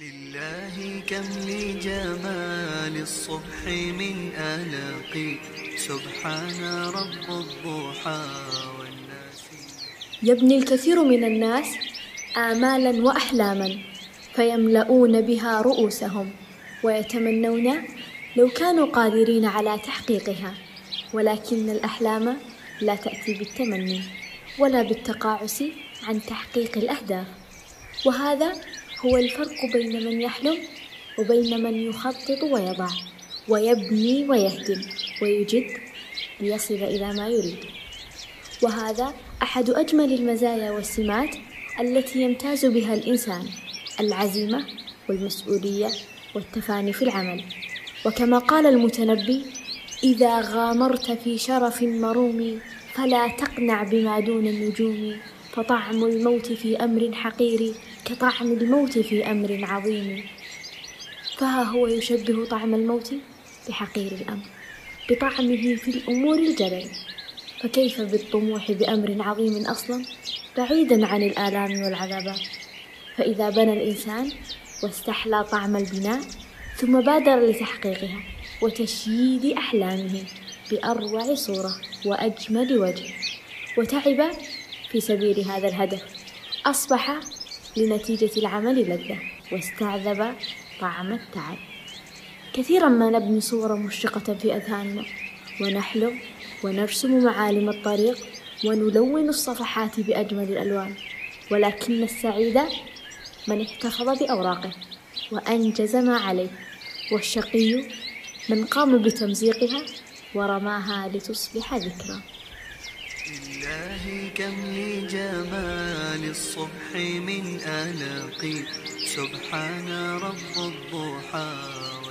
لله كم لجمال الصبح من آلاق. سبحان رب الضحى والناس. يبني الكثير من الناس آمالا وأحلاما فيملؤون بها رؤوسهم ويتمنون لو كانوا قادرين على تحقيقها. ولكن الأحلام لا تأتي بالتمني ولا بالتقاعس عن تحقيق الأهداف. وهذا هو الفرق بين من يحلم وبين من يخطط ويضع ويبني ويهدم ويجد ليصل إلى ما يريد. وهذا أحد أجمل المزايا والسمات التي يمتاز بها الإنسان العزيمة والمسؤولية والتفاني في العمل. وكما قال المتنبي إذا غامرت في شرف مروم فلا تقنع بما دون النجوم. فطعم الموت في أمر حقير كطعم الموت في أمر عظيم. فها هو يشبه طعم الموت بحقير الأمر بطعمه في الأمور الجلل فكيف بالطموح بأمر عظيم أصلا بعيدا عن الآلام والعذابات فإذا بنى الإنسان واستحلى طعم البناء ثم بادر لتحقيقها وتشييد أحلامه بأروع صورة وأجمل وجه وتعب في سبيل هذا الهدف. أصبح لنتيجة العمل لذة واستعذب طعم التعب. كثيرا ما نبني صورا مشرقة في أذهاننا ونحلم ونرسم معالم الطريق ونلون الصفحات بأجمل الألوان. ولكن السعيد من احتفظ بأوراقه وأنجز ما عليه. والشقي من قام بتمزيقها ورماها لتصبح ذكرى. لله كم لجمال الصبح من آلاق. سبحان رب الضحى